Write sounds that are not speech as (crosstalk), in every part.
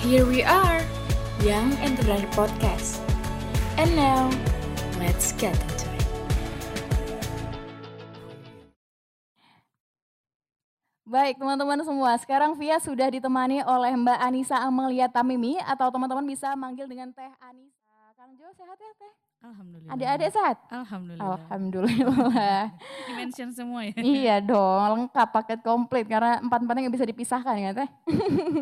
Here we are, Young Entrepreneur Podcast. And now, let's get into it. Baik teman-teman semua, sekarang Via sudah ditemani oleh Mbak Anissa Amelia Tamimi atau teman-teman bisa manggil dengan Teh Anissa. Kang Jo sehat ya Teh? Alhamdulillah. Adik-adik sehat? Alhamdulillah. Alhamdulillah. (laughs) Dimention semua ya. iya dong, lengkap paket komplit karena empat-empatnya nggak bisa dipisahkan ya Teh.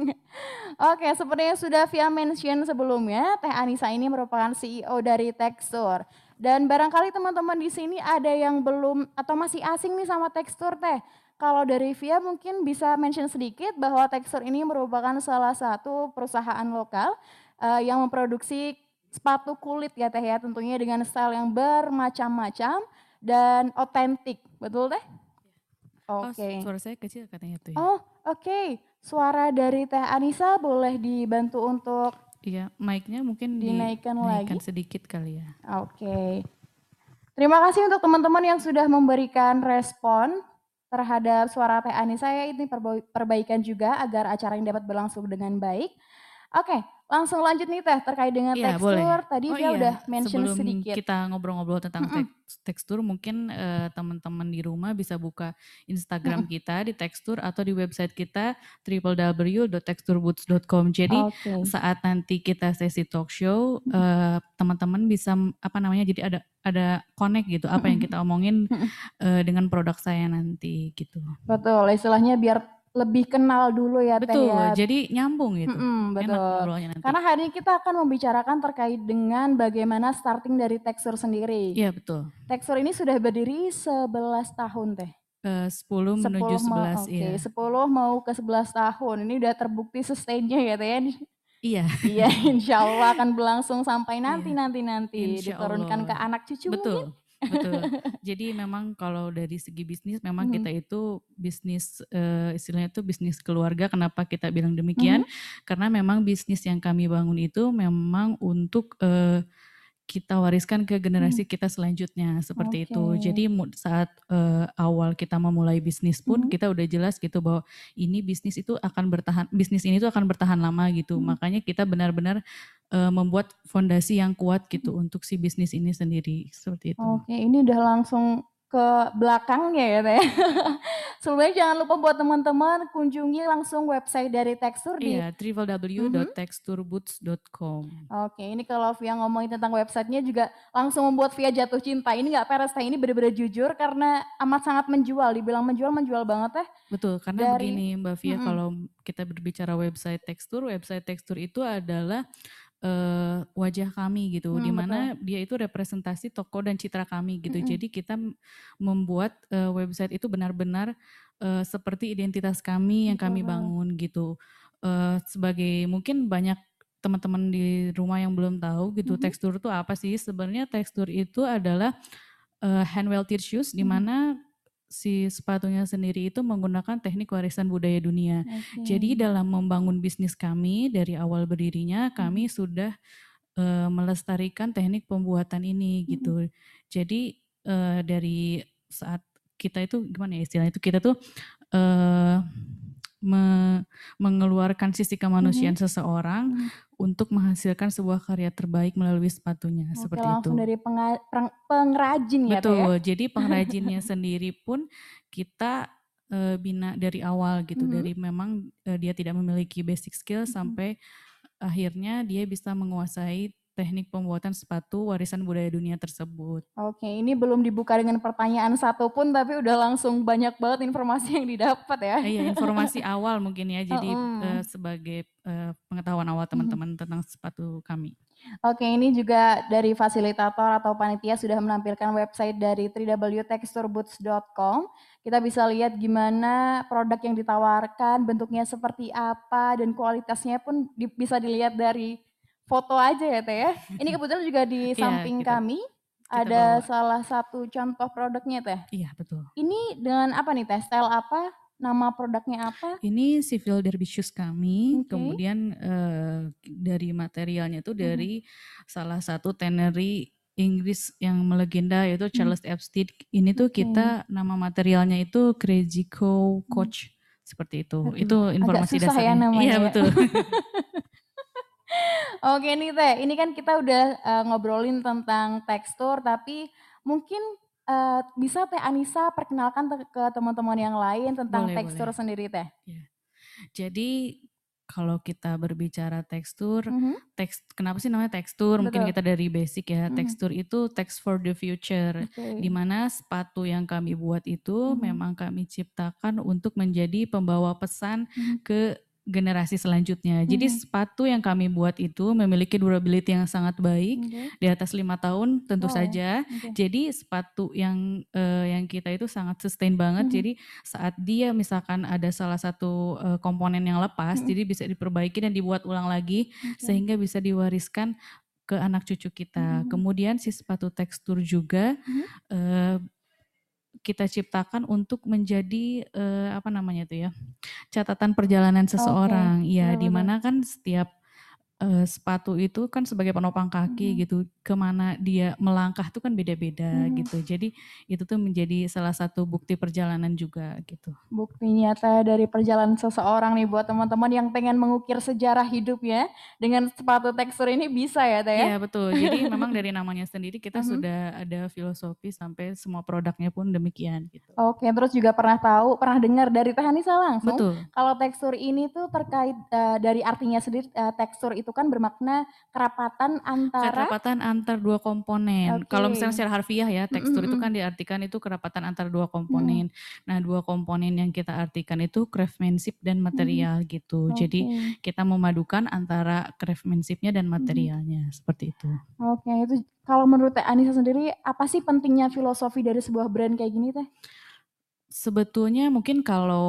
(laughs) Oke, seperti yang sudah Via mention sebelumnya, Teh Anissa ini merupakan CEO dari Tekstur. Dan barangkali teman-teman di sini ada yang belum atau masih asing nih sama Tekstur Teh. Kalau dari Via mungkin bisa mention sedikit bahwa Tekstur ini merupakan salah satu perusahaan lokal uh, yang memproduksi sepatu kulit ya teh ya tentunya dengan style yang bermacam-macam dan otentik betul teh? Oke. Okay. Oh, suara saya kecil katanya tuh. Ya. Oh oke, okay. suara dari teh Anissa boleh dibantu untuk Iya, mic-nya mungkin dinaikkan dinaikkan lagi. sedikit kali ya. Oke. Okay. Terima kasih untuk teman-teman yang sudah memberikan respon terhadap suara Teh Anissa ya ini perbaikan juga agar acara ini dapat berlangsung dengan baik. Oke, langsung lanjut nih Teh terkait dengan ya, tekstur. Boleh. Tadi oh, dia iya. udah mention Sebelum sedikit. kita ngobrol-ngobrol tentang mm -mm. tekstur, mungkin uh, teman-teman di rumah bisa buka Instagram mm -mm. kita di tekstur atau di website kita www.texturboots.com. Jadi okay. saat nanti kita sesi talk show, uh, teman-teman bisa apa namanya? Jadi ada ada connect gitu apa yang kita omongin uh, dengan produk saya nanti gitu. Betul, istilahnya biar lebih kenal dulu ya betul, Teh ya. jadi nyambung gitu. Mm-mm, betul. Karena hari ini kita akan membicarakan terkait dengan bagaimana starting dari tekstur sendiri. Iya betul. Tekstur ini sudah berdiri 11 tahun Teh. Uh, 10 menuju 11 mau, okay. ya. 10 mau ke 11 tahun. Ini udah terbukti sustainnya ya Teh ya. Iya. iya, insya Allah akan berlangsung sampai nanti iya. nanti nanti diturunkan ke anak cucu Betul. mungkin. Betul. (laughs) Jadi memang kalau dari segi bisnis memang hmm. kita itu bisnis uh, istilahnya itu bisnis keluarga. Kenapa kita bilang demikian? Hmm. Karena memang bisnis yang kami bangun itu memang untuk uh, kita wariskan ke generasi hmm. kita selanjutnya seperti okay. itu. Jadi saat uh, awal kita memulai bisnis pun hmm. kita udah jelas gitu bahwa ini bisnis itu akan bertahan bisnis ini tuh akan bertahan lama gitu. Hmm. Makanya kita benar-benar uh, membuat fondasi yang kuat gitu hmm. untuk si bisnis ini sendiri seperti itu. Oke, okay. ini udah langsung ke belakangnya ya teh. (laughs) Sebelumnya jangan lupa buat teman-teman kunjungi langsung website dari Tekstur di Iya, www.texturboots.com. Oke, ini kalau Via ngomongin tentang websitenya juga langsung membuat Via jatuh cinta. Ini nggak peres teh, ini benar-benar jujur karena amat sangat menjual. Dibilang menjual, menjual banget teh. Betul, karena dari, begini Mbak Via, mm -hmm. kalau kita berbicara website Tekstur, website Tekstur itu adalah uh, wajah kami gitu, hmm, di mana dia itu representasi toko dan citra kami gitu. Hmm. Jadi kita membuat uh, website itu benar-benar uh, seperti identitas kami yang kami bangun gitu. Uh, sebagai mungkin banyak teman-teman di rumah yang belum tahu gitu hmm. tekstur itu apa sih? Sebenarnya tekstur itu adalah uh, hand welted shoes di mana si sepatunya sendiri itu menggunakan teknik warisan budaya dunia. Okay. Jadi dalam membangun bisnis kami dari awal berdirinya kami hmm. sudah uh, melestarikan teknik pembuatan ini hmm. gitu. Jadi uh, dari saat kita itu gimana ya istilahnya itu kita tuh uh, me mengeluarkan sisi kemanusiaan hmm. seseorang hmm. untuk menghasilkan sebuah karya terbaik melalui sepatunya Oke, seperti langsung itu. dari pengrajin ya, ya? Betul. Ya? Jadi (laughs) pengrajinnya sendiri pun kita uh, bina dari awal gitu. Hmm. Dari memang uh, dia tidak memiliki basic skill hmm. sampai akhirnya dia bisa menguasai teknik pembuatan sepatu warisan budaya dunia tersebut. Oke, ini belum dibuka dengan pertanyaan satu pun, tapi udah langsung banyak banget informasi yang didapat ya. Iya, informasi (laughs) awal mungkin ya, jadi uh. Uh, sebagai uh, pengetahuan awal teman-teman uh tentang sepatu kami. Oke, ini juga dari fasilitator atau panitia sudah menampilkan website dari www.texturboots.com. Kita bisa lihat gimana produk yang ditawarkan, bentuknya seperti apa, dan kualitasnya pun di, bisa dilihat dari foto aja ya Teh ya. Ini kebetulan juga di (laughs) iya, samping kita, kami kita ada bawa. salah satu contoh produknya Teh. Iya betul. Ini dengan apa nih Teh? Style apa? Nama produknya apa? Ini civil derby shoes kami. Okay. Kemudian uh, dari materialnya itu dari hmm. salah satu tannery Inggris yang melegenda yaitu hmm. Charles hmm. Epstein. Ini tuh okay. kita nama materialnya itu Crazy Co Coach hmm. seperti itu. Aduh, itu informasi agak susah dasarnya. Ya namanya. Iya betul. (laughs) Oke nih Teh, ini kan kita udah uh, ngobrolin tentang tekstur, tapi mungkin uh, bisa Teh Anissa perkenalkan ke teman-teman yang lain tentang boleh, tekstur boleh. sendiri Teh. Ya. Jadi kalau kita berbicara tekstur, mm-hmm. teks kenapa sih namanya tekstur? Betul. Mungkin kita dari basic ya. Mm-hmm. Tekstur itu text for the future. Okay. Di mana sepatu yang kami buat itu mm-hmm. memang kami ciptakan untuk menjadi pembawa pesan mm-hmm. ke generasi selanjutnya. Jadi hmm. sepatu yang kami buat itu memiliki durability yang sangat baik okay. di atas lima tahun tentu oh, saja. Okay. Jadi sepatu yang uh, yang kita itu sangat sustain banget. Hmm. Jadi saat dia misalkan ada salah satu uh, komponen yang lepas, hmm. jadi bisa diperbaiki dan dibuat ulang lagi okay. sehingga bisa diwariskan ke anak cucu kita. Hmm. Kemudian si sepatu tekstur juga hmm. uh, kita ciptakan untuk menjadi uh, apa namanya itu ya catatan perjalanan seseorang okay. ya di mana kan setiap uh, sepatu itu kan sebagai penopang kaki hmm. gitu ke mana dia melangkah itu kan beda-beda hmm. gitu. Jadi itu tuh menjadi salah satu bukti perjalanan juga gitu. Bukti nyata dari perjalanan seseorang nih buat teman-teman yang pengen mengukir sejarah hidup ya. Dengan sepatu tekstur ini bisa ya teh ya? Iya, betul. Jadi (laughs) memang dari namanya sendiri kita hmm. sudah ada filosofi sampai semua produknya pun demikian gitu. Oke terus juga pernah tahu pernah dengar dari Teh Anissa langsung betul. kalau tekstur ini tuh terkait uh, dari artinya sendiri uh, tekstur itu kan bermakna kerapatan antara kerapatan antar dua komponen. Okay. Kalau misalnya secara harfiah ya, tekstur mm -hmm. itu kan diartikan itu kerapatan antar dua komponen. Mm. Nah, dua komponen yang kita artikan itu craftsmanship dan material mm. gitu. Okay. Jadi kita memadukan antara craftsmanshipnya dan materialnya mm. seperti itu. Oke, okay. itu kalau menurut Teh Anissa sendiri apa sih pentingnya filosofi dari sebuah brand kayak gini Teh? Sebetulnya mungkin kalau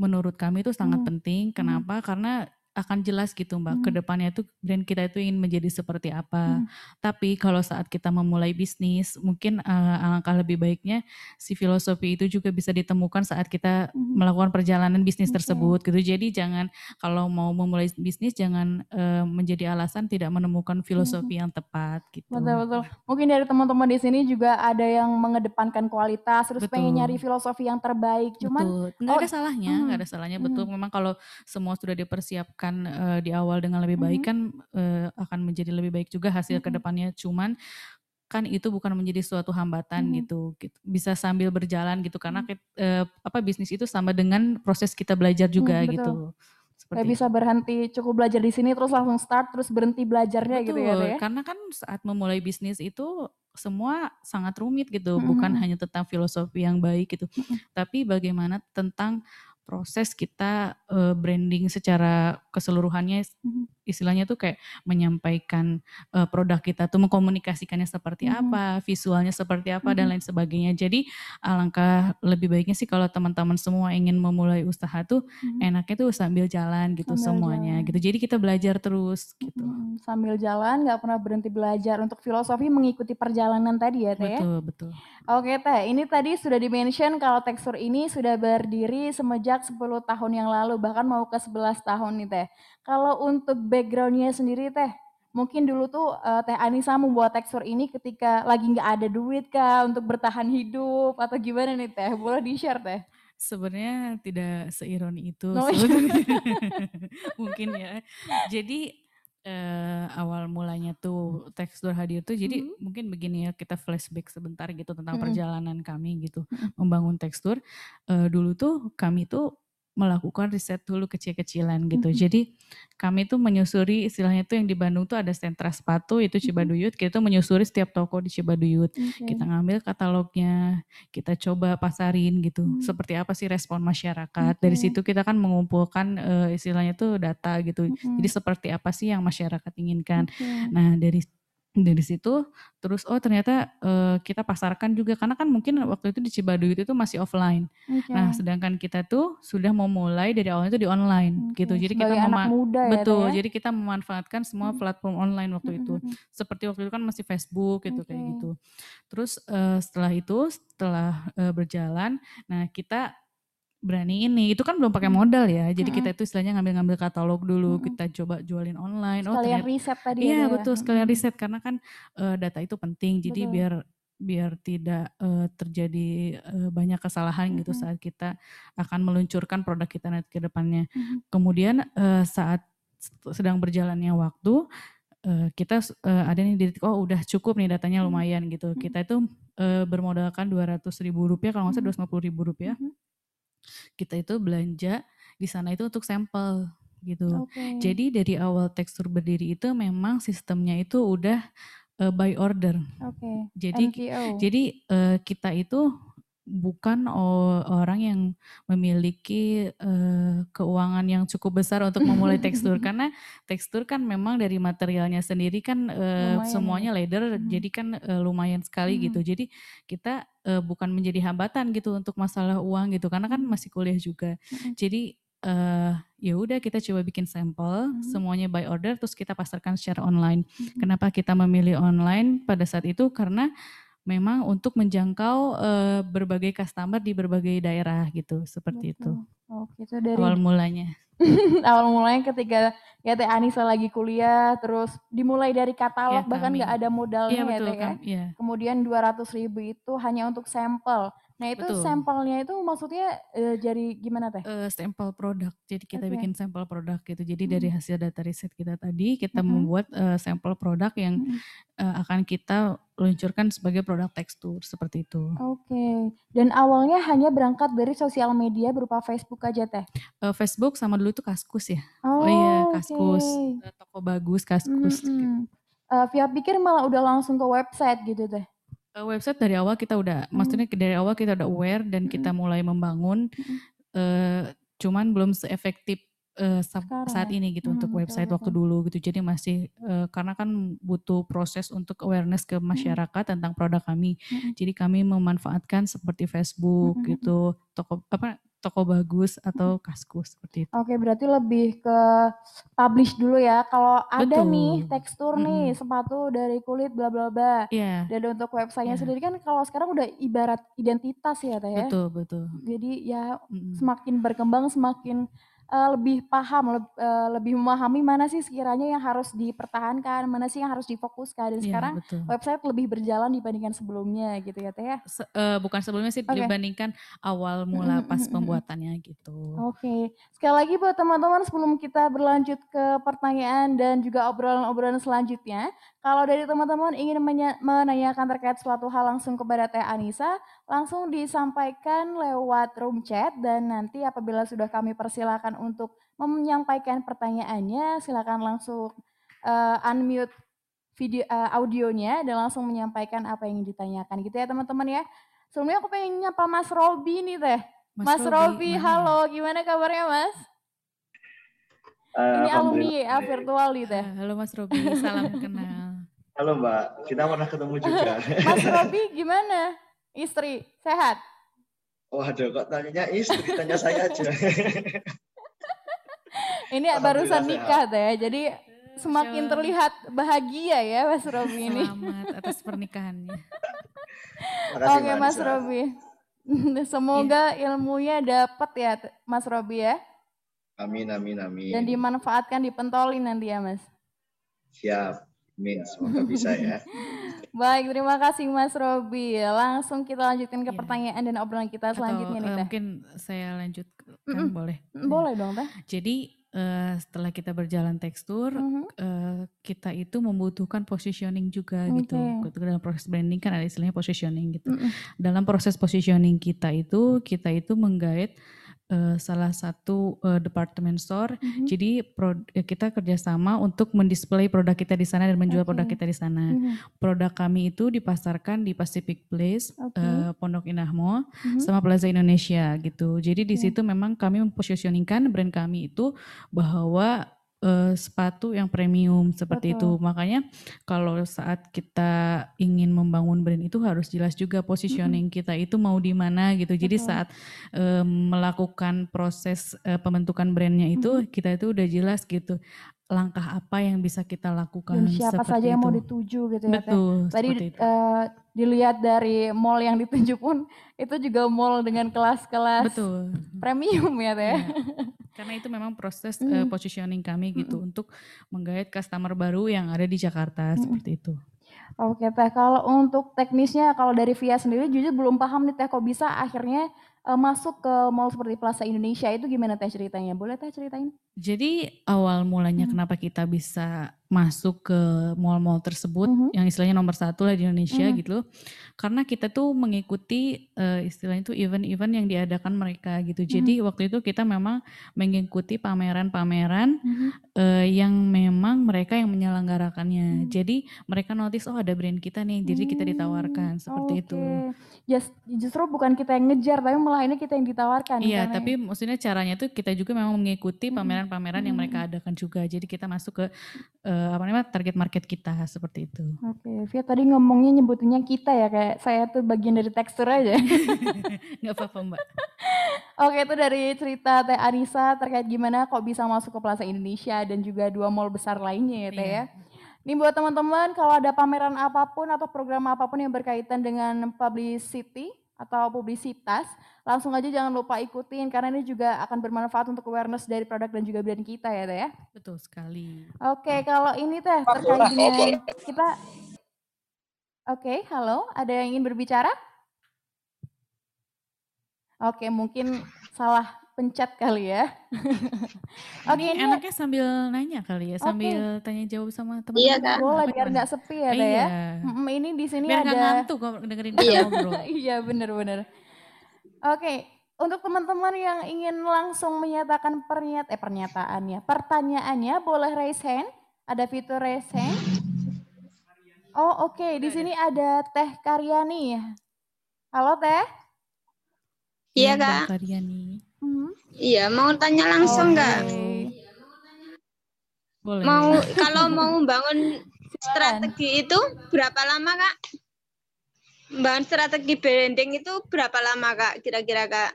menurut kami itu sangat hmm. penting. Kenapa? Hmm. Karena akan jelas gitu Mbak, hmm. ke depannya itu brand kita itu ingin menjadi seperti apa. Hmm. Tapi kalau saat kita memulai bisnis, mungkin uh, alangkah lebih baiknya si filosofi itu juga bisa ditemukan saat kita hmm. melakukan perjalanan bisnis okay. tersebut gitu. Jadi jangan kalau mau memulai bisnis jangan uh, menjadi alasan tidak menemukan filosofi hmm. yang tepat gitu. Betul betul. Mungkin dari teman-teman di sini juga ada yang mengedepankan kualitas, terus betul. pengen nyari filosofi yang terbaik. Cuman betul. nggak oh, ada salahnya, nggak hmm. ada salahnya. Betul. Hmm. Memang kalau semua sudah dipersiapkan akan uh, di awal dengan lebih baik mm-hmm. kan uh, akan menjadi lebih baik juga hasil mm-hmm. ke depannya. Cuman kan itu bukan menjadi suatu hambatan hmm. gitu, gitu bisa sambil berjalan gitu karena hmm. uh, apa bisnis itu sama dengan proses kita belajar juga hmm, gitu Kayak bisa berhenti cukup belajar di sini terus langsung start terus berhenti belajarnya betul, gitu ya, ya karena kan saat memulai bisnis itu semua sangat rumit gitu hmm. bukan hanya tentang filosofi yang baik gitu hmm. tapi bagaimana tentang proses kita uh, branding secara keseluruhannya mm-hmm. Istilahnya tuh kayak menyampaikan uh, produk kita tuh mengkomunikasikannya seperti mm-hmm. apa, visualnya seperti apa mm-hmm. dan lain sebagainya. Jadi alangkah lebih baiknya sih kalau teman-teman semua ingin memulai usaha tuh mm-hmm. enaknya tuh sambil jalan gitu sambil semuanya jalan. gitu. Jadi kita belajar terus gitu. Mm-hmm. Sambil jalan nggak pernah berhenti belajar untuk filosofi mengikuti perjalanan tadi ya Teh. Ya? Betul, betul. Oke Teh, ini tadi sudah dimention kalau tekstur ini sudah berdiri semenjak sejak 10 tahun yang lalu, bahkan mau ke 11 tahun nih Teh. Kalau untuk backgroundnya sendiri Teh, mungkin dulu tuh uh, Teh Anissa membuat tekstur ini ketika lagi nggak ada duit kah untuk bertahan hidup atau gimana nih Teh? Boleh di-share Teh? Sebenarnya tidak seironi itu no, (laughs) (laughs) mungkin ya. Jadi uh, awal mulanya tuh tekstur hadir tuh jadi mm-hmm. mungkin begini ya kita flashback sebentar gitu tentang mm-hmm. perjalanan kami gitu mm-hmm. membangun tekstur uh, dulu tuh kami tuh melakukan riset dulu kecil-kecilan gitu. Mm -hmm. Jadi kami tuh menyusuri istilahnya tuh yang di Bandung tuh ada sentra sepatu itu Cibaduyut. Kita tuh menyusuri setiap toko di Cibaduyut. Okay. Kita ngambil katalognya, kita coba pasarin gitu. Mm -hmm. Seperti apa sih respon masyarakat. Okay. Dari situ kita kan mengumpulkan uh, istilahnya tuh data gitu. Mm -hmm. Jadi seperti apa sih yang masyarakat inginkan. Okay. Nah, dari dari situ terus oh ternyata uh, kita pasarkan juga karena kan mungkin waktu itu di Cibaduyut itu masih offline. Okay. Nah, sedangkan kita tuh sudah memulai dari awalnya itu di online okay. gitu. Jadi Sebagai kita anak muda ya, betul. Ya? Jadi kita memanfaatkan semua platform online waktu itu. Seperti waktu itu kan masih Facebook gitu okay. kayak gitu. Terus uh, setelah itu setelah uh, berjalan, nah kita berani ini itu kan belum pakai modal ya jadi hmm. kita itu istilahnya ngambil-ngambil katalog dulu hmm. kita coba jualin online oh, sekalian oh ternyata, riset tadi iya ya, betul sekalian riset karena kan uh, data itu penting jadi betul. biar biar tidak uh, terjadi uh, banyak kesalahan hmm. gitu saat kita akan meluncurkan produk kita nanti ke depannya hmm. kemudian uh, saat sedang berjalannya waktu uh, kita uh, ada nih di oh udah cukup nih datanya hmm. lumayan gitu. Hmm. Kita itu uh, bermodalkan ratus ribu rupiah kalau nggak salah puluh ribu rupiah. Kita itu belanja di sana itu untuk sampel gitu. Okay. Jadi dari awal tekstur berdiri itu memang sistemnya itu udah uh, by order. Oke. Okay. Jadi MTO. jadi uh, kita itu bukan orang yang memiliki uh, keuangan yang cukup besar untuk memulai tekstur (laughs) karena tekstur kan memang dari materialnya sendiri kan uh, semuanya ya. leather hmm. jadi kan uh, lumayan sekali hmm. gitu jadi kita uh, bukan menjadi hambatan gitu untuk masalah uang gitu karena kan masih kuliah juga hmm. jadi uh, ya udah kita coba bikin sampel hmm. semuanya by order terus kita pasarkan secara online. Hmm. Kenapa kita memilih online pada saat itu karena memang untuk menjangkau uh, berbagai customer di berbagai daerah gitu seperti Betul. itu. Oh, gitu dari awal mulanya. (laughs) awal mulanya ketika ya Teh Anissa lagi kuliah terus dimulai dari katalog ya, bahkan nggak ada modalnya ya, betul, ya Teh ya. ya. Kemudian 200 ribu itu hanya untuk sampel. Nah itu Betul. sampelnya itu maksudnya uh, jadi gimana teh? Uh, sampel produk. Jadi kita okay. bikin sampel produk gitu. Jadi hmm. dari hasil data riset kita tadi kita hmm. membuat uh, sampel produk yang hmm. uh, akan kita luncurkan sebagai produk tekstur seperti itu. Oke. Okay. Dan awalnya hanya berangkat dari sosial media berupa Facebook aja teh? Uh, Facebook sama dulu itu Kaskus ya. Oh, oh iya Kaskus. Okay. toko bagus Kaskus. Hmm. Gitu. Uh, Via pikir malah udah langsung ke website gitu teh? Uh, website dari awal kita udah, hmm. maksudnya dari awal kita udah aware dan kita mulai membangun, hmm. uh, cuman belum seefektif uh, saat ya? ini gitu hmm, untuk website betul, waktu dulu gitu. Jadi masih uh, karena kan butuh proses untuk awareness ke masyarakat hmm. tentang produk kami. Hmm. Jadi kami memanfaatkan seperti Facebook hmm. gitu, toko apa toko bagus atau kaskus seperti itu. Oke, berarti lebih ke publish dulu ya. Kalau ada nih tekstur mm. nih sepatu dari kulit bla bla bla. Yeah. Dan untuk websitenya yeah. sendiri kan kalau sekarang udah ibarat identitas ya teh ya. Betul betul. Jadi ya mm. semakin berkembang semakin uh, lebih paham, leb, uh, lebih memahami mana sih sekiranya yang harus dipertahankan, mana sih yang harus difokuskan. Dan yeah, sekarang betul. website lebih berjalan dibandingkan sebelumnya gitu ya Teh ya? Se uh, bukan sebelumnya sih okay. dibandingkan awal mula pas pembuatannya gitu. Oke, okay. sekali lagi buat teman-teman sebelum kita berlanjut ke pertanyaan dan juga obrolan-obrolan selanjutnya, kalau dari teman-teman ingin menanyakan terkait suatu hal langsung kepada Teh Anissa, langsung disampaikan lewat room chat dan nanti apabila sudah kami persilakan untuk menyampaikan pertanyaannya, silakan langsung uh, unmute video uh, audionya dan langsung menyampaikan apa yang ditanyakan gitu ya teman-teman ya. Sebelumnya aku pengen nyapa Mas Robi nih Teh. Mas, Mas Robi, halo, gimana kabarnya Mas? Uh, Ini alumni ya virtual nih Teh. Halo Mas Robi, salam kenal. Halo Mbak, kita pernah ketemu juga. (laughs) Mas Robi gimana? Istri, sehat? Oh ada kok tanya istri, tanya saya aja. (laughs) ini barusan nikah deh, jadi semakin terlihat bahagia ya Mas Robi ini. Selamat atas pernikahannya. (laughs) Oke Mas Robi. Semoga ya. ilmunya dapat ya Mas Robi ya. Amin, amin, amin. Dan dimanfaatkan, dipentolin nanti ya Mas. Siap. Amin, semoga bisa ya. (laughs) Baik, terima kasih Mas Robi. Langsung kita lanjutkan ke ya. pertanyaan dan obrolan kita selanjutnya Atau, nih Teh. Mungkin saya lanjutkan, mm -mm. boleh? Boleh dong Teh. Jadi uh, setelah kita berjalan tekstur, mm -hmm. uh, kita itu membutuhkan positioning juga okay. gitu. Dalam proses branding kan ada istilahnya positioning gitu. Mm -hmm. Dalam proses positioning kita itu, kita itu menggait uh, salah satu uh, department store. Mm-hmm. Jadi pro, ya kita kerjasama untuk mendisplay produk kita di sana dan menjual okay. produk kita di sana. Mm-hmm. Produk kami itu dipasarkan di Pacific Place, okay. uh, Pondok Indah Mall, mm-hmm. sama Plaza Indonesia gitu. Jadi di situ memang kami mempositioningkan brand kami itu bahwa uh, sepatu yang premium seperti Betul. itu. Makanya kalau saat kita ingin membangun brand itu harus jelas juga positioning mm -hmm. kita itu mau di mana gitu. Jadi Betul. saat uh, melakukan proses uh, pembentukan brandnya itu mm -hmm. kita itu udah jelas gitu langkah apa yang bisa kita lakukan Dan siapa saja yang itu. mau dituju gitu ya Betul, Tadi uh, dilihat dari mall yang dituju pun itu juga mall dengan kelas-kelas premium ya Teh. Ya. Karena itu memang proses mm. uh, positioning kami gitu mm. untuk menggait customer baru yang ada di Jakarta mm. seperti itu. Oke Teh, kalau untuk teknisnya kalau dari Via sendiri jujur belum paham nih Teh kok bisa akhirnya uh, masuk ke mall seperti Plaza Indonesia itu gimana teh ceritanya? Boleh teh ceritain? Jadi awal mulanya hmm. kenapa kita bisa masuk ke mall-mall tersebut mm-hmm. yang istilahnya nomor satu lah di Indonesia mm-hmm. gitu karena kita tuh mengikuti uh, istilahnya itu event-event yang diadakan mereka gitu mm-hmm. jadi waktu itu kita memang mengikuti pameran-pameran mm-hmm. uh, yang memang mereka yang menyelenggarakannya mm-hmm. jadi mereka notice oh ada brand kita nih jadi kita mm, ditawarkan seperti okay. itu Just, justru bukan kita yang ngejar tapi malah ini kita yang ditawarkan iya tapi maksudnya caranya tuh kita juga memang mengikuti mm-hmm. pameran-pameran mm-hmm. yang mereka adakan juga jadi kita masuk ke uh, apa namanya target market kita seperti itu. Oke, okay. Via tadi ngomongnya nyebutinnya kita ya kayak saya tuh bagian dari tekstur aja. (laughs) Nggak apa-apa Mbak. (laughs) Oke itu dari cerita Teh Anissa terkait gimana kok bisa masuk ke Plaza Indonesia dan juga dua mall besar lainnya ya Teh yeah. ya. Ini buat teman-teman kalau ada pameran apa pun atau program apa pun yang berkaitan dengan publicity atau publisitas, langsung aja jangan lupa ikutin karena ini juga akan bermanfaat untuk awareness dari produk dan juga brand kita ya teh ya. Betul sekali. Oke, kalau ini teh terkait dengan kita Oke, halo, ada yang ingin berbicara? Oke, mungkin salah pencet kali ya. (laughs) Oke, ini enaknya sambil nanya kali ya, sambil tanya jawab sama teman-teman. Iya, Kak. Boleh biar nggak sepi ya, Teh ya. Hmm, ini di sini biar ada Biar ngantuk dengerin kita (laughs) iya. ngobrol. iya, benar-benar. Oke, untuk teman-teman yang ingin langsung menyatakan pernyat eh pernyataannya, pertanyaannya boleh raise hand. Ada fitur raise hand. Oh, oke. Okay. Di sini ada Teh Karyani. Halo, Teh. Iya, Kak. Karyani. Hmm? Iya, mau tanya langsung nggak? Okay. Boleh. Mau kalau mau bangun (laughs) strategi itu berapa lama kak? Bangun strategi branding itu berapa lama kak? Kira-kira kak?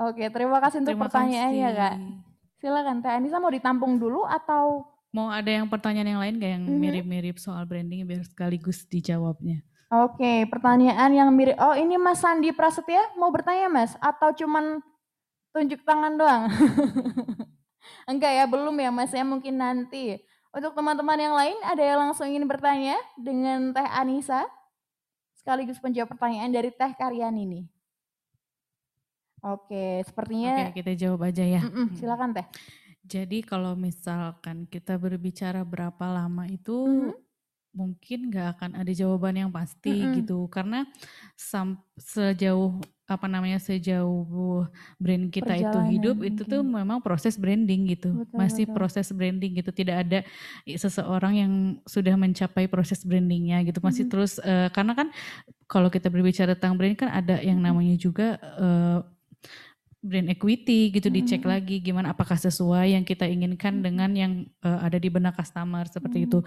Oke, terima kasih untuk terima pertanyaannya kasih. kak. Silakan Teh Anissa mau ditampung dulu atau mau ada yang pertanyaan yang lain gak yang mhm. mirip-mirip mm -hmm. soal branding biar sekaligus dijawabnya? Oke, pertanyaan yang mirip. Oh, ini Mas Sandi Prasetya mau bertanya, Mas? Atau cuman tunjuk tangan doang? (laughs) Enggak ya, belum ya, Mas. Ya mungkin nanti. Untuk teman-teman yang lain, ada yang langsung ingin bertanya dengan Teh Anissa? Sekaligus penjawab pertanyaan dari Teh Karyan ini. Oke, sepertinya. Oke, kita jawab aja ya. Mm -mm, silakan Teh. Jadi kalau misalkan kita berbicara berapa lama itu, mm -hmm mungkin nggak akan ada jawaban yang pasti mm -hmm. gitu karena sam sejauh apa namanya sejauh brand kita itu hidup mungkin. itu tuh memang proses branding gitu betul, masih betul. proses branding gitu tidak ada seseorang yang sudah mencapai proses brandingnya gitu masih mm -hmm. terus uh, karena kan kalau kita berbicara tentang brand kan ada yang namanya juga uh, brand equity gitu hmm. dicek lagi gimana apakah sesuai yang kita inginkan dengan yang uh, ada di benak customer seperti hmm. itu.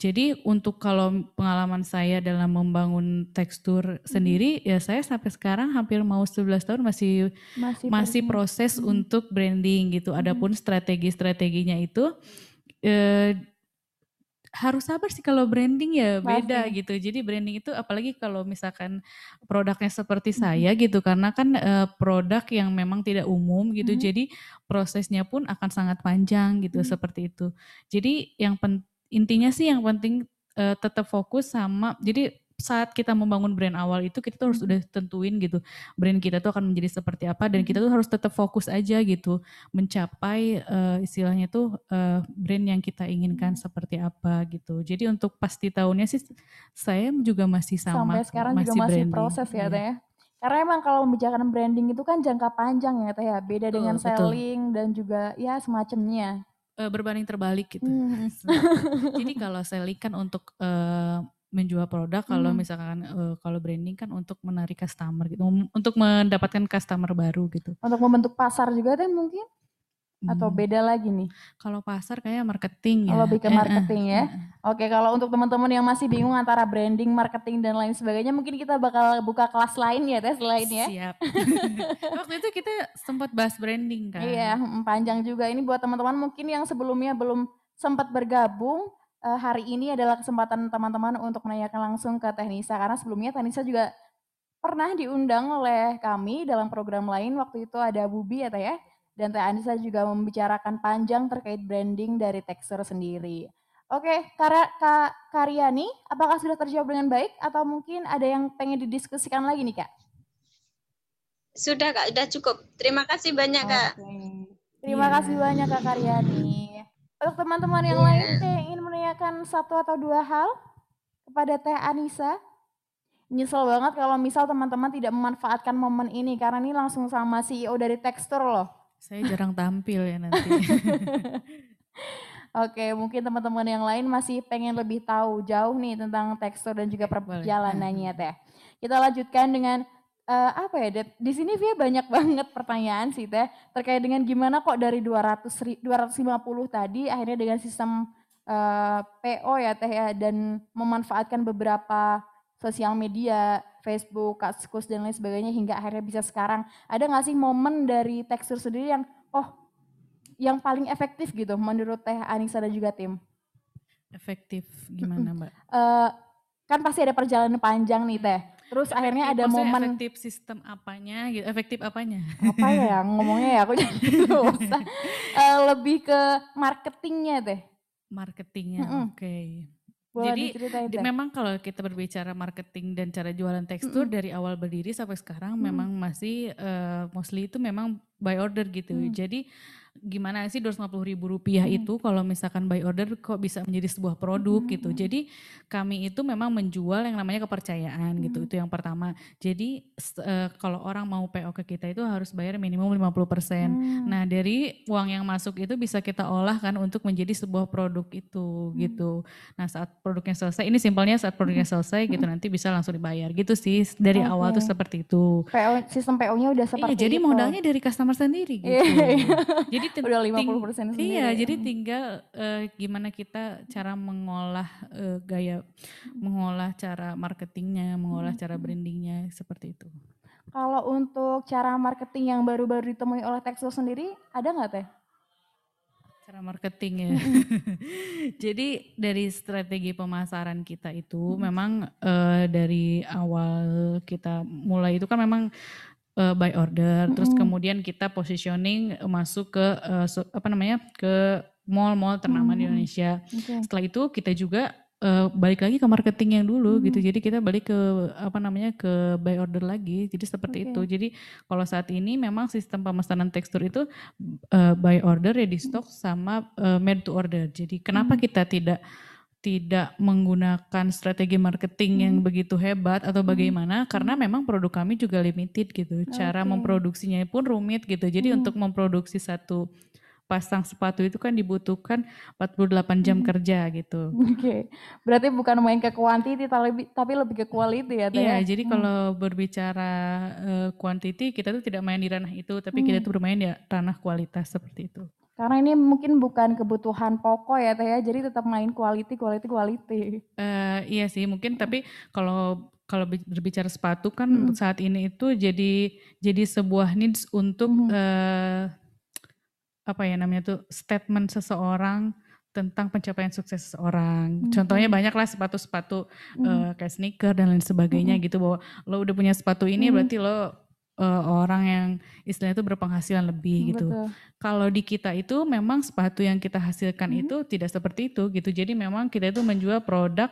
Jadi untuk kalau pengalaman saya dalam membangun tekstur hmm. sendiri ya saya sampai sekarang hampir mau 11 tahun masih masih, masih proses hmm. untuk branding gitu. Adapun strategi-strateginya itu uh, harus sabar sih kalau branding ya beda gitu. Jadi branding itu apalagi kalau misalkan produknya seperti saya gitu karena kan uh, produk yang memang tidak umum gitu. Hmm. Jadi prosesnya pun akan sangat panjang gitu hmm. seperti itu. Jadi yang pen, intinya sih yang penting uh, tetap fokus sama jadi saat kita membangun brand awal itu kita tuh harus hmm. udah tentuin gitu brand kita tuh akan menjadi seperti apa dan kita hmm. tuh harus tetap fokus aja gitu mencapai uh, istilahnya tuh uh, brand yang kita inginkan hmm. seperti apa gitu. Jadi untuk pasti tahunnya sih saya juga masih sama sampai sekarang masih juga masih branding. proses ya, ya. ya. Karena emang kalau membicarakan branding itu kan jangka panjang ya Teh ya, beda betul, dengan selling betul. dan juga ya semacamnya. Uh, berbanding terbalik gitu. Hmm. (laughs) Jadi kalau selling kan untuk uh, menjual produk kalau hmm. misalkan uh, kalau branding kan untuk menarik customer gitu untuk mendapatkan customer baru gitu. Untuk membentuk pasar juga kan mungkin? Atau hmm. beda lagi nih? Kalau pasar kayak marketing ya. Lebih ke marketing ya. oke kalau untuk teman-teman yang masih bingung antara branding marketing dan lain sebagainya mungkin kita bakal buka kelas lain ya tes lain ya. Siap. (laughs) Waktu itu kita sempat bahas branding kan. Iya panjang juga. Ini buat teman-teman mungkin yang sebelumnya belum sempat bergabung uh, hari ini adalah kesempatan teman-teman untuk menanyakan langsung ke Teknisa karena sebelumnya Teknisa juga pernah diundang oleh kami dalam program lain waktu itu ada Bubi ya Teh ya dan Teh Anissa juga membicarakan panjang terkait branding dari tekstur sendiri. Oke, Kak Karyani, apakah sudah terjawab dengan baik atau mungkin ada yang pengen didiskusikan lagi nih Kak? Sudah Kak, sudah cukup. Terima kasih banyak Kak. Terima yeah. kasih banyak Kak Karyani. Untuk teman-teman yang yeah. lain menanyakan satu atau dua hal kepada Teh Anissa, nyesel banget kalau misal teman-teman tidak memanfaatkan momen ini karena ini langsung sama CEO dari Tekstur loh. Saya jarang tampil ya nanti. (laughs) Oke, mungkin teman-teman yang lain masih pengen lebih tahu jauh nih tentang tekstur dan juga perjalanannya teh. Kita lanjutkan dengan uh, apa ya, Dad? Di sini Via banyak (laughs) banget pertanyaan sih teh terkait dengan gimana kok dari 200 250 tadi akhirnya dengan sistem uh, eh, PO ya teh ya dan memanfaatkan beberapa sosial media, Facebook, Kaskus dan lain sebagainya hingga akhirnya bisa sekarang. Ada nggak sih momen dari tekstur sendiri yang oh yang paling efektif gitu menurut Teh Anissa dan juga tim? Efektif gimana Mbak? Uh, kan pasti ada perjalanan panjang nih Teh. Terus efektif, akhirnya ada momen efektif sistem apanya gitu. Efektif apanya? Apa ya ngomongnya ya aku jadi. (laughs) Uh, lebih ke marketingnya Teh. Marketingnya, mm -hmm. oke. Okay. Boleh Jadi memang kalau kita berbicara marketing dan cara jualan tekstur mm -hmm. dari awal berdiri sampai sekarang mm -hmm. memang masih uh, mostly itu memang by order gitu. Mm -hmm. Jadi gimana sih 250 ribu rupiah hmm. itu kalau misalkan by order kok bisa menjadi sebuah produk hmm. gitu. Jadi kami itu memang menjual yang namanya kepercayaan gitu. hmm. gitu. Itu yang pertama. Jadi uh, kalau orang mau PO ke kita itu harus bayar minimum 50%. Hmm. Nah, dari uang yang masuk itu bisa kita olah kan untuk menjadi sebuah produk itu hmm. gitu. Nah, saat produknya selesai ini simpelnya saat produknya hmm. selesai gitu nanti bisa langsung dibayar gitu sih. Dari okay. awal tuh seperti itu. PO sistem PO-nya udah iya, seperti iya, jadi modalnya dari customer sendiri gitu. jadi jadi udah 50 persen sendiri. Iya, ya. jadi tinggal uh, gimana kita cara mengolah uh, gaya, mengolah cara marketingnya, mengolah cara hmm. brandingnya seperti itu. Kalau untuk cara marketing yang baru-baru ditemui oleh Texo sendiri, ada nggak teh? Cara marketing ya. (laughs) Jadi dari strategi pemasaran kita itu hmm. memang uh, dari awal kita mulai itu kan memang uh, by order, mm-hmm. terus kemudian kita positioning masuk ke uh, apa namanya ke mall-mall ternama mm-hmm. di Indonesia. Okay. Setelah itu kita juga uh, balik lagi ke marketing yang dulu mm-hmm. gitu. Jadi kita balik ke apa namanya ke by order lagi. Jadi seperti okay. itu. Jadi kalau saat ini memang sistem pemesanan tekstur itu uh, by order ya di stok mm-hmm. sama uh, made to order. Jadi kenapa mm-hmm. kita tidak tidak menggunakan strategi marketing hmm. yang begitu hebat atau hmm. bagaimana hmm. karena memang produk kami juga limited gitu. Cara okay. memproduksinya pun rumit gitu. Jadi hmm. untuk memproduksi satu pasang sepatu itu kan dibutuhkan 48 jam hmm. kerja gitu. Oke. Okay. Berarti bukan main ke quantity tapi tapi lebih ke quality ya, Iya, ya? jadi hmm. kalau berbicara uh, quantity kita tuh tidak main di ranah itu, tapi hmm. kita tuh bermain di ranah kualitas seperti itu. Karena ini mungkin bukan kebutuhan pokok ya Teh ya, jadi tetap main quality, quality, quality. Uh, iya sih mungkin tapi kalau kalau berbicara sepatu kan hmm. saat ini itu jadi jadi sebuah needs untuk hmm. uh, apa ya namanya tuh statement seseorang tentang pencapaian sukses seseorang. Hmm. Contohnya banyak lah sepatu-sepatu hmm. uh, kayak sneaker dan lain sebagainya hmm. gitu bahwa lo udah punya sepatu ini hmm. berarti lo uh, orang yang istilahnya itu berpenghasilan lebih hmm, gitu. Kalau di kita itu memang sepatu yang kita hasilkan hmm. itu tidak seperti itu gitu. Jadi memang kita itu menjual produk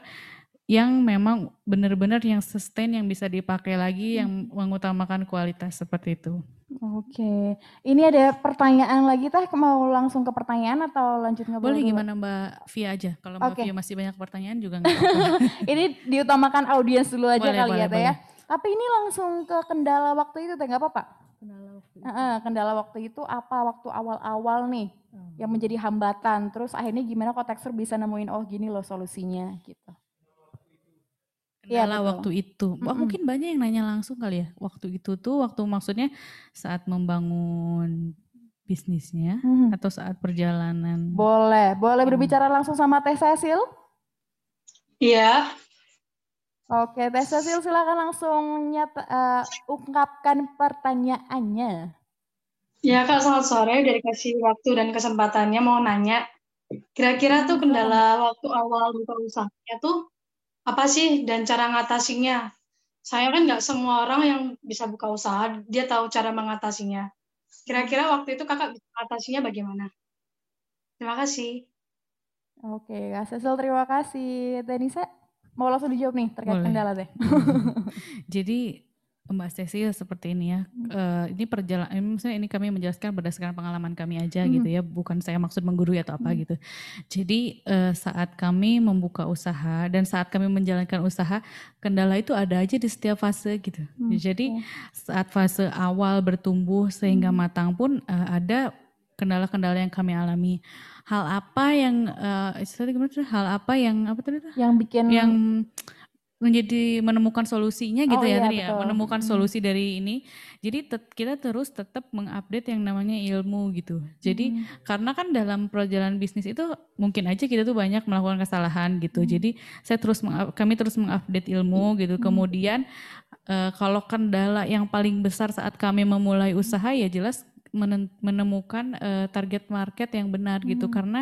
yang memang benar-benar yang sustain yang bisa dipakai lagi hmm. yang mengutamakan kualitas seperti itu. Oke, ini ada pertanyaan lagi teh mau langsung ke pertanyaan atau lanjut ngobrol? Boleh gimana Mbak Via aja. Kalau Mbak okay. Via masih banyak pertanyaan juga nggak apa-apa. (laughs) ini diutamakan audiens dulu aja boleh, kali boleh, ya teh ya. Tapi ini langsung ke kendala waktu itu, teh nggak apa-apa? Kendala waktu itu. kendala waktu itu apa waktu awal-awal nih hmm. yang menjadi hambatan. Terus akhirnya gimana kok tekstur bisa nemuin oh gini loh solusinya gitu. Kendala ya, waktu itu. Mm -mm. mungkin banyak yang nanya langsung kali ya. Waktu itu tuh waktu maksudnya saat membangun bisnisnya hmm. atau saat perjalanan? Boleh, boleh berbicara langsung sama Teh Cecil? Iya. Oke, Teh Cecil silakan langsung nyata, uh, ungkapkan pertanyaannya. Ya Kak, selamat sore. Udah dikasih waktu dan kesempatannya mau nanya. Kira-kira tuh kendala waktu awal buka usahanya tuh apa sih dan cara ngatasinya? Saya kan nggak semua orang yang bisa buka usaha, dia tahu cara mengatasinya. Kira-kira waktu itu kakak bisa mengatasinya bagaimana? Terima kasih. Oke, Kak Cecil terima kasih. Tenisa? Mau langsung dijawab nih terkait Boleh. kendala teh. (laughs) Jadi Mbak Stesi seperti ini ya. Hmm. Uh, ini perjalanan, misalnya ini kami menjelaskan berdasarkan pengalaman kami aja hmm. gitu ya, bukan saya maksud menggurui atau apa hmm. gitu. Jadi uh, saat kami membuka usaha dan saat kami menjalankan usaha, kendala itu ada aja di setiap fase gitu. Hmm. Jadi saat fase awal bertumbuh sehingga hmm. matang pun uh, ada kendala-kendala yang kami alami. Hal apa yang uh, hal apa yang apa tadi? Yang bikin yang menjadi menemukan solusinya gitu oh, ya iya, tadi ya menemukan solusi dari ini jadi tet, kita terus tetap mengupdate yang namanya ilmu gitu jadi hmm. karena kan dalam perjalanan bisnis itu mungkin aja kita tuh banyak melakukan kesalahan gitu hmm. jadi saya terus kami terus mengupdate ilmu gitu hmm. kemudian uh, kalau kendala yang paling besar saat kami memulai usaha ya jelas menemukan uh, target market yang benar gitu. hmm. gitu karena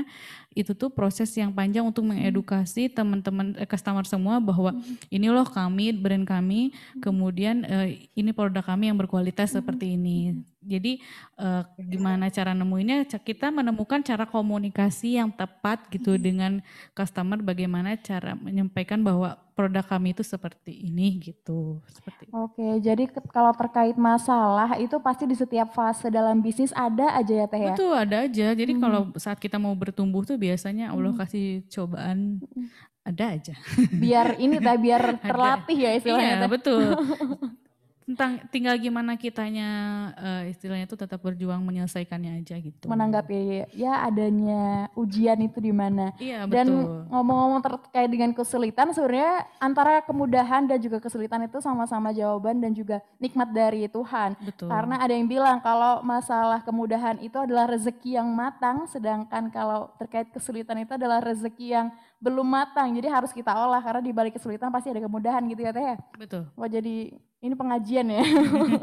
itu tuh proses yang panjang untuk mengedukasi teman-teman uh, customer semua bahwa hmm. ini loh kami brand kami hmm. kemudian uh, ini produk kami yang berkualitas hmm. seperti ini jadi uh, gimana cara nemuinnya kita menemukan cara komunikasi yang tepat gitu hmm. dengan customer bagaimana cara menyampaikan bahwa produk kami itu seperti ini gitu. Seperti Oke, jadi kalau terkait masalah itu pasti di setiap fase dalam bisnis ada aja ya Teh ya? Betul, ada aja. Jadi hmm. kalau saat kita mau bertumbuh tuh biasanya Allah hmm. kasih cobaan hmm. ada aja. Biar ini Teh, biar (laughs) terlatih ya istilahnya. Iya, betul. (laughs) tentang tinggal gimana kitanya uh, istilahnya itu tetap berjuang menyelesaikannya aja gitu. Menanggapi ya adanya ujian itu di mana. Iya. Dan ngomong-ngomong terkait dengan kesulitan sebenarnya antara kemudahan dan juga kesulitan itu sama-sama jawaban dan juga nikmat dari Tuhan. Betul. Karena ada yang bilang kalau masalah kemudahan itu adalah rezeki yang matang sedangkan kalau terkait kesulitan itu adalah rezeki yang belum matang. Jadi harus kita olah karena di balik kesulitan pasti ada kemudahan gitu ya Teh. Betul. Wah jadi ini pengajian ya.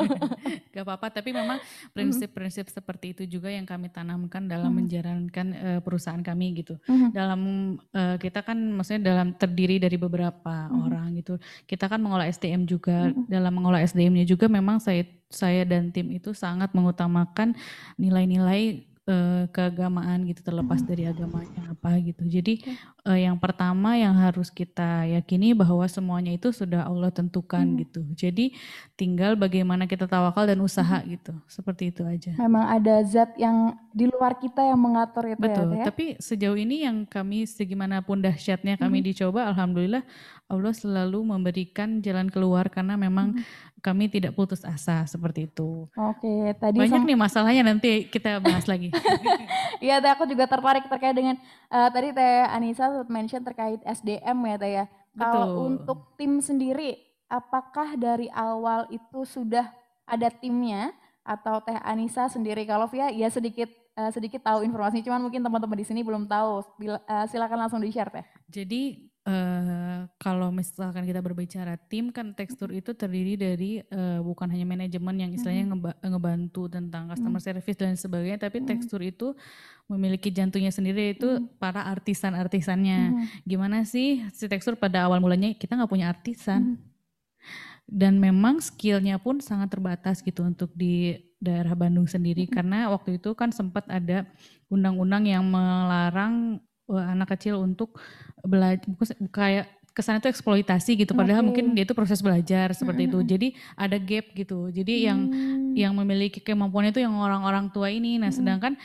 (laughs) Gak apa-apa, tapi memang prinsip-prinsip seperti itu juga yang kami tanamkan dalam hmm. menjalankan uh, perusahaan kami gitu. Hmm. Dalam uh, kita kan maksudnya dalam terdiri dari beberapa hmm. orang gitu. Kita kan mengolah SDM juga. Hmm. Dalam mengolah SDM-nya juga memang saya saya dan tim itu sangat mengutamakan nilai-nilai uh, keagamaan gitu terlepas dari agamanya apa gitu. Jadi uh, yang pertama yang harus kita yakini bahwa semuanya itu sudah Allah tentukan hmm. gitu. Jadi tinggal bagaimana kita tawakal dan usaha hmm. gitu. Seperti itu aja. Memang ada zat yang di luar kita yang mengatur itu ya, Betul. ya. Tapi sejauh ini yang kami segimanapun dahsyatnya kami hmm. dicoba alhamdulillah Allah selalu memberikan jalan keluar karena memang hmm. Kami tidak putus asa seperti itu. Oke, tadi banyak nih masalahnya nanti kita bahas lagi. (laughs) Iya, aku juga tertarik terkait dengan uh, tadi Teh Anissa mention terkait SDM ya Teh ya. Kalau untuk tim sendiri, apakah dari awal itu sudah ada timnya atau Teh Anissa sendiri? Kalau Via ya sedikit uh, sedikit tahu informasi, cuman mungkin teman-teman di sini belum tahu. Bila, uh, silakan langsung di share Teh. Jadi Uh, kalau misalkan kita berbicara tim kan tekstur itu terdiri dari uh, bukan hanya manajemen yang istilahnya mm -hmm. ngebantu tentang customer mm -hmm. service dan sebagainya tapi mm -hmm. tekstur itu memiliki jantungnya sendiri itu mm -hmm. para artisan-artisannya. Mm -hmm. Gimana sih si tekstur pada awal mulanya kita nggak punya artisan. Mm -hmm. Dan memang skillnya pun sangat terbatas gitu untuk di daerah Bandung sendiri mm -hmm. karena waktu itu kan sempat ada undang-undang yang melarang uh, anak kecil untuk belajar kayak kesan itu eksploitasi gitu padahal okay. mungkin dia itu proses belajar seperti itu. Jadi ada gap gitu. Jadi hmm. yang yang memiliki kemampuan itu yang orang-orang tua ini. Nah sedangkan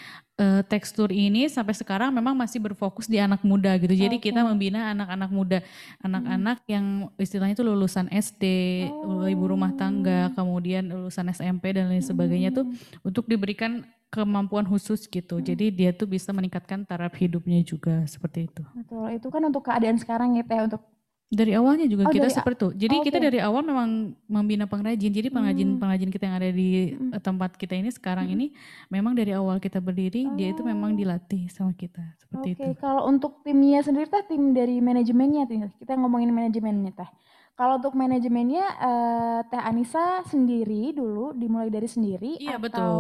uh, tekstur ini sampai sekarang memang masih berfokus di anak muda gitu jadi okay. kita membina anak-anak muda anak-anak hmm. yang istilahnya itu lulusan SD oh. ibu rumah tangga kemudian lulusan SMP dan lain sebagainya hmm. tuh untuk diberikan kemampuan khusus gitu. Hmm. Jadi dia tuh bisa meningkatkan taraf hidupnya juga seperti itu. Betul. Itu kan untuk keadaan sekarang ya Teh untuk dari awalnya juga oh, kita seperti itu. Jadi oh, kita dari awal memang membina pengrajin. Jadi pengrajin hmm. pengrajin kita yang ada di hmm. tempat kita ini sekarang hmm. ini memang dari awal kita berdiri oh. dia itu memang oh. dilatih sama kita seperti okay. itu. Kalau untuk timnya sendiri teh tim dari manajemennya kita ngomongin manajemennya teh. Kalau untuk manajemennya uh, Teh Anissa sendiri dulu dimulai dari sendiri Iya atau... betul.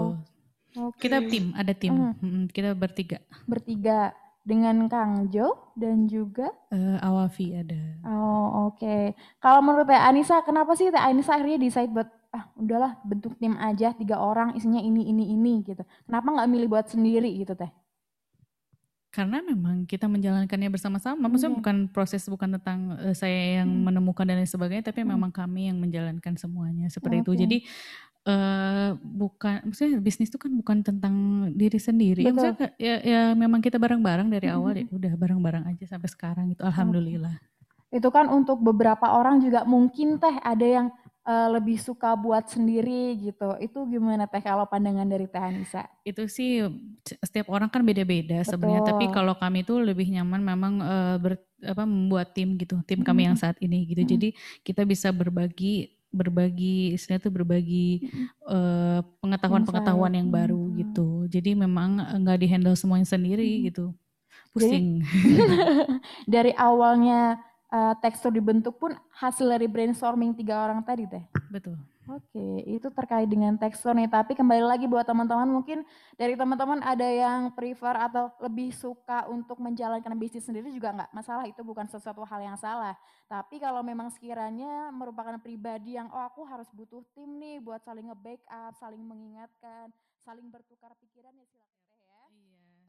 Okay. Kita tim, ada tim. Hmm. Kita bertiga. Bertiga dengan Kang Jo dan juga uh, Awafi ada. Oh, oke. Okay. Kalau menurut Teh Anissa, kenapa sih Teh Anissa akhirnya decide buat ah udahlah bentuk tim aja tiga orang isinya ini ini ini gitu. Kenapa nggak milih buat sendiri gitu Teh? Karena memang kita menjalankannya bersama-sama, maksudnya bukan proses bukan tentang, uh, saya yang hmm. menemukan dan lain sebagainya, tapi hmm. memang kami yang menjalankan semuanya, seperti okay. itu. Jadi, uh, bukan maksudnya bisnis itu kan bukan tentang diri sendiri, ya maksudnya ya ya memang kita bareng-bareng dari awal ya udah bareng-bareng aja sampai sekarang gitu, alhamdulillah. Itu kan untuk beberapa orang juga mungkin Teh ada yang uh, lebih suka buat sendiri gitu. Itu gimana Teh kalau pandangan dari Teh Anissa? Itu sih setiap orang kan beda-beda sebenarnya, tapi kalau kami tuh lebih nyaman memang uh, ber, apa membuat tim gitu, tim kami yang saat ini gitu. Jadi kita bisa berbagi berbagi istilahnya tuh berbagi uh, pengetahuan-pengetahuan yang baru hmm. gitu. Jadi memang nggak dihandle semuanya sendiri hmm. gitu. Pusing. Jadi, (laughs) dari awalnya uh, tekstur dibentuk pun hasil dari brainstorming tiga orang tadi teh. Betul. Oke, itu terkait dengan tekstur nih. Tapi kembali lagi buat teman-teman mungkin dari teman-teman ada yang prefer atau lebih suka untuk menjalankan bisnis sendiri juga nggak masalah. Itu bukan sesuatu hal yang salah. Tapi kalau memang sekiranya merupakan pribadi yang oh aku harus butuh tim nih buat saling nge-backup, saling mengingatkan, saling bertukar pikiran ya silakan.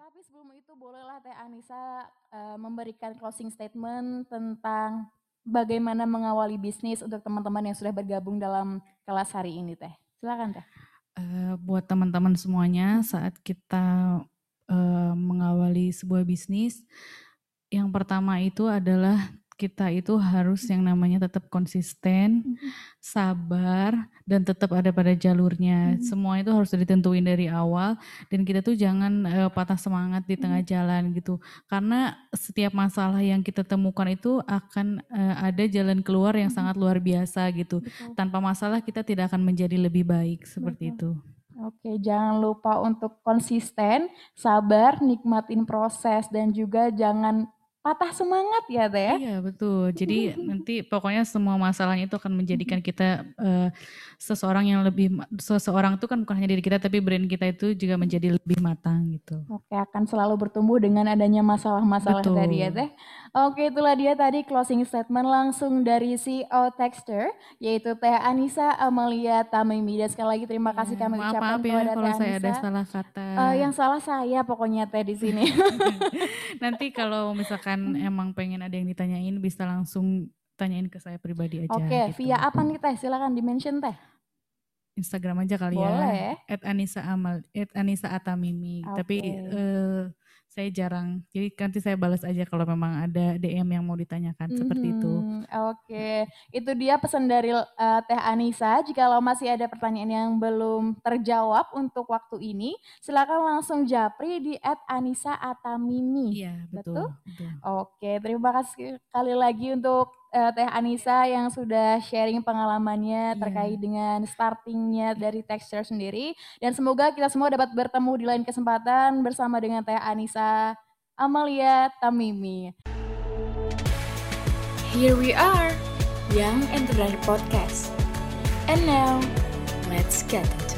Tapi sebelum itu bolehlah Teh Anissa uh, memberikan closing statement tentang bagaimana mengawali bisnis untuk teman-teman yang sudah bergabung dalam kelas hari ini Teh. Silakan Teh. Uh, buat teman-teman semuanya saat kita uh, mengawali sebuah bisnis, yang pertama itu adalah kita itu harus yang namanya tetap konsisten, mm-hmm. sabar, dan tetap ada pada jalurnya. Mm-hmm. Semua itu harus ditentuin dari awal dan kita tuh jangan uh, patah semangat di tengah mm-hmm. jalan gitu. Karena setiap masalah yang kita temukan itu akan uh, ada jalan keluar yang sangat luar biasa gitu. Betul. Tanpa masalah kita tidak akan menjadi lebih baik seperti Betul. itu. Oke, jangan lupa untuk konsisten, sabar, nikmatin proses dan juga jangan patah semangat ya teh ya? Iya betul. Jadi (laughs) nanti pokoknya semua masalahnya itu akan menjadikan (laughs) kita uh, seseorang yang lebih seseorang itu kan bukan hanya diri kita tapi brand kita itu juga menjadi lebih matang gitu. Oke, akan selalu bertumbuh dengan adanya masalah-masalah tadi ya teh. Oke, itulah dia tadi closing statement langsung dari CEO Texture yaitu Teh Anissa Amalia Tamimi. Dan sekali lagi terima kasih ya, kami maaf, ucapkan maaf ya, kepada kalau Teh saya Anissa. ada salah kata. Uh, yang salah saya pokoknya Teh di sini. (laughs) nanti kalau misalkan (laughs) emang pengen ada yang ditanyain bisa langsung tanyain ke saya pribadi aja. Oke, okay, gitu. via apa nih teh? Silakan di mention teh. Instagram aja kali ya. Boleh. ya. At Anissa Amal, at Anissa Atamimi. Okay. Tapi uh, saya jarang. Jadi nanti saya balas aja kalau memang ada DM yang mau ditanyakan mm -hmm. seperti itu. Oke, okay. itu dia pesan dari uh, Teh Anissa. Jika lo masih ada pertanyaan yang belum terjawab untuk waktu ini, silakan langsung japri di @anissa_atamimi. Iya, betul. betul? betul. Oke, terima kasih sekali lagi untuk uh, Teh Anissa yang sudah sharing pengalamannya yeah. terkait dengan startingnya dari texture sendiri. Dan semoga kita semua dapat bertemu di lain kesempatan bersama dengan Teh Anissa Amalia Tamimi. Here we are, Young Entrepreneur Podcast. And now, let's get into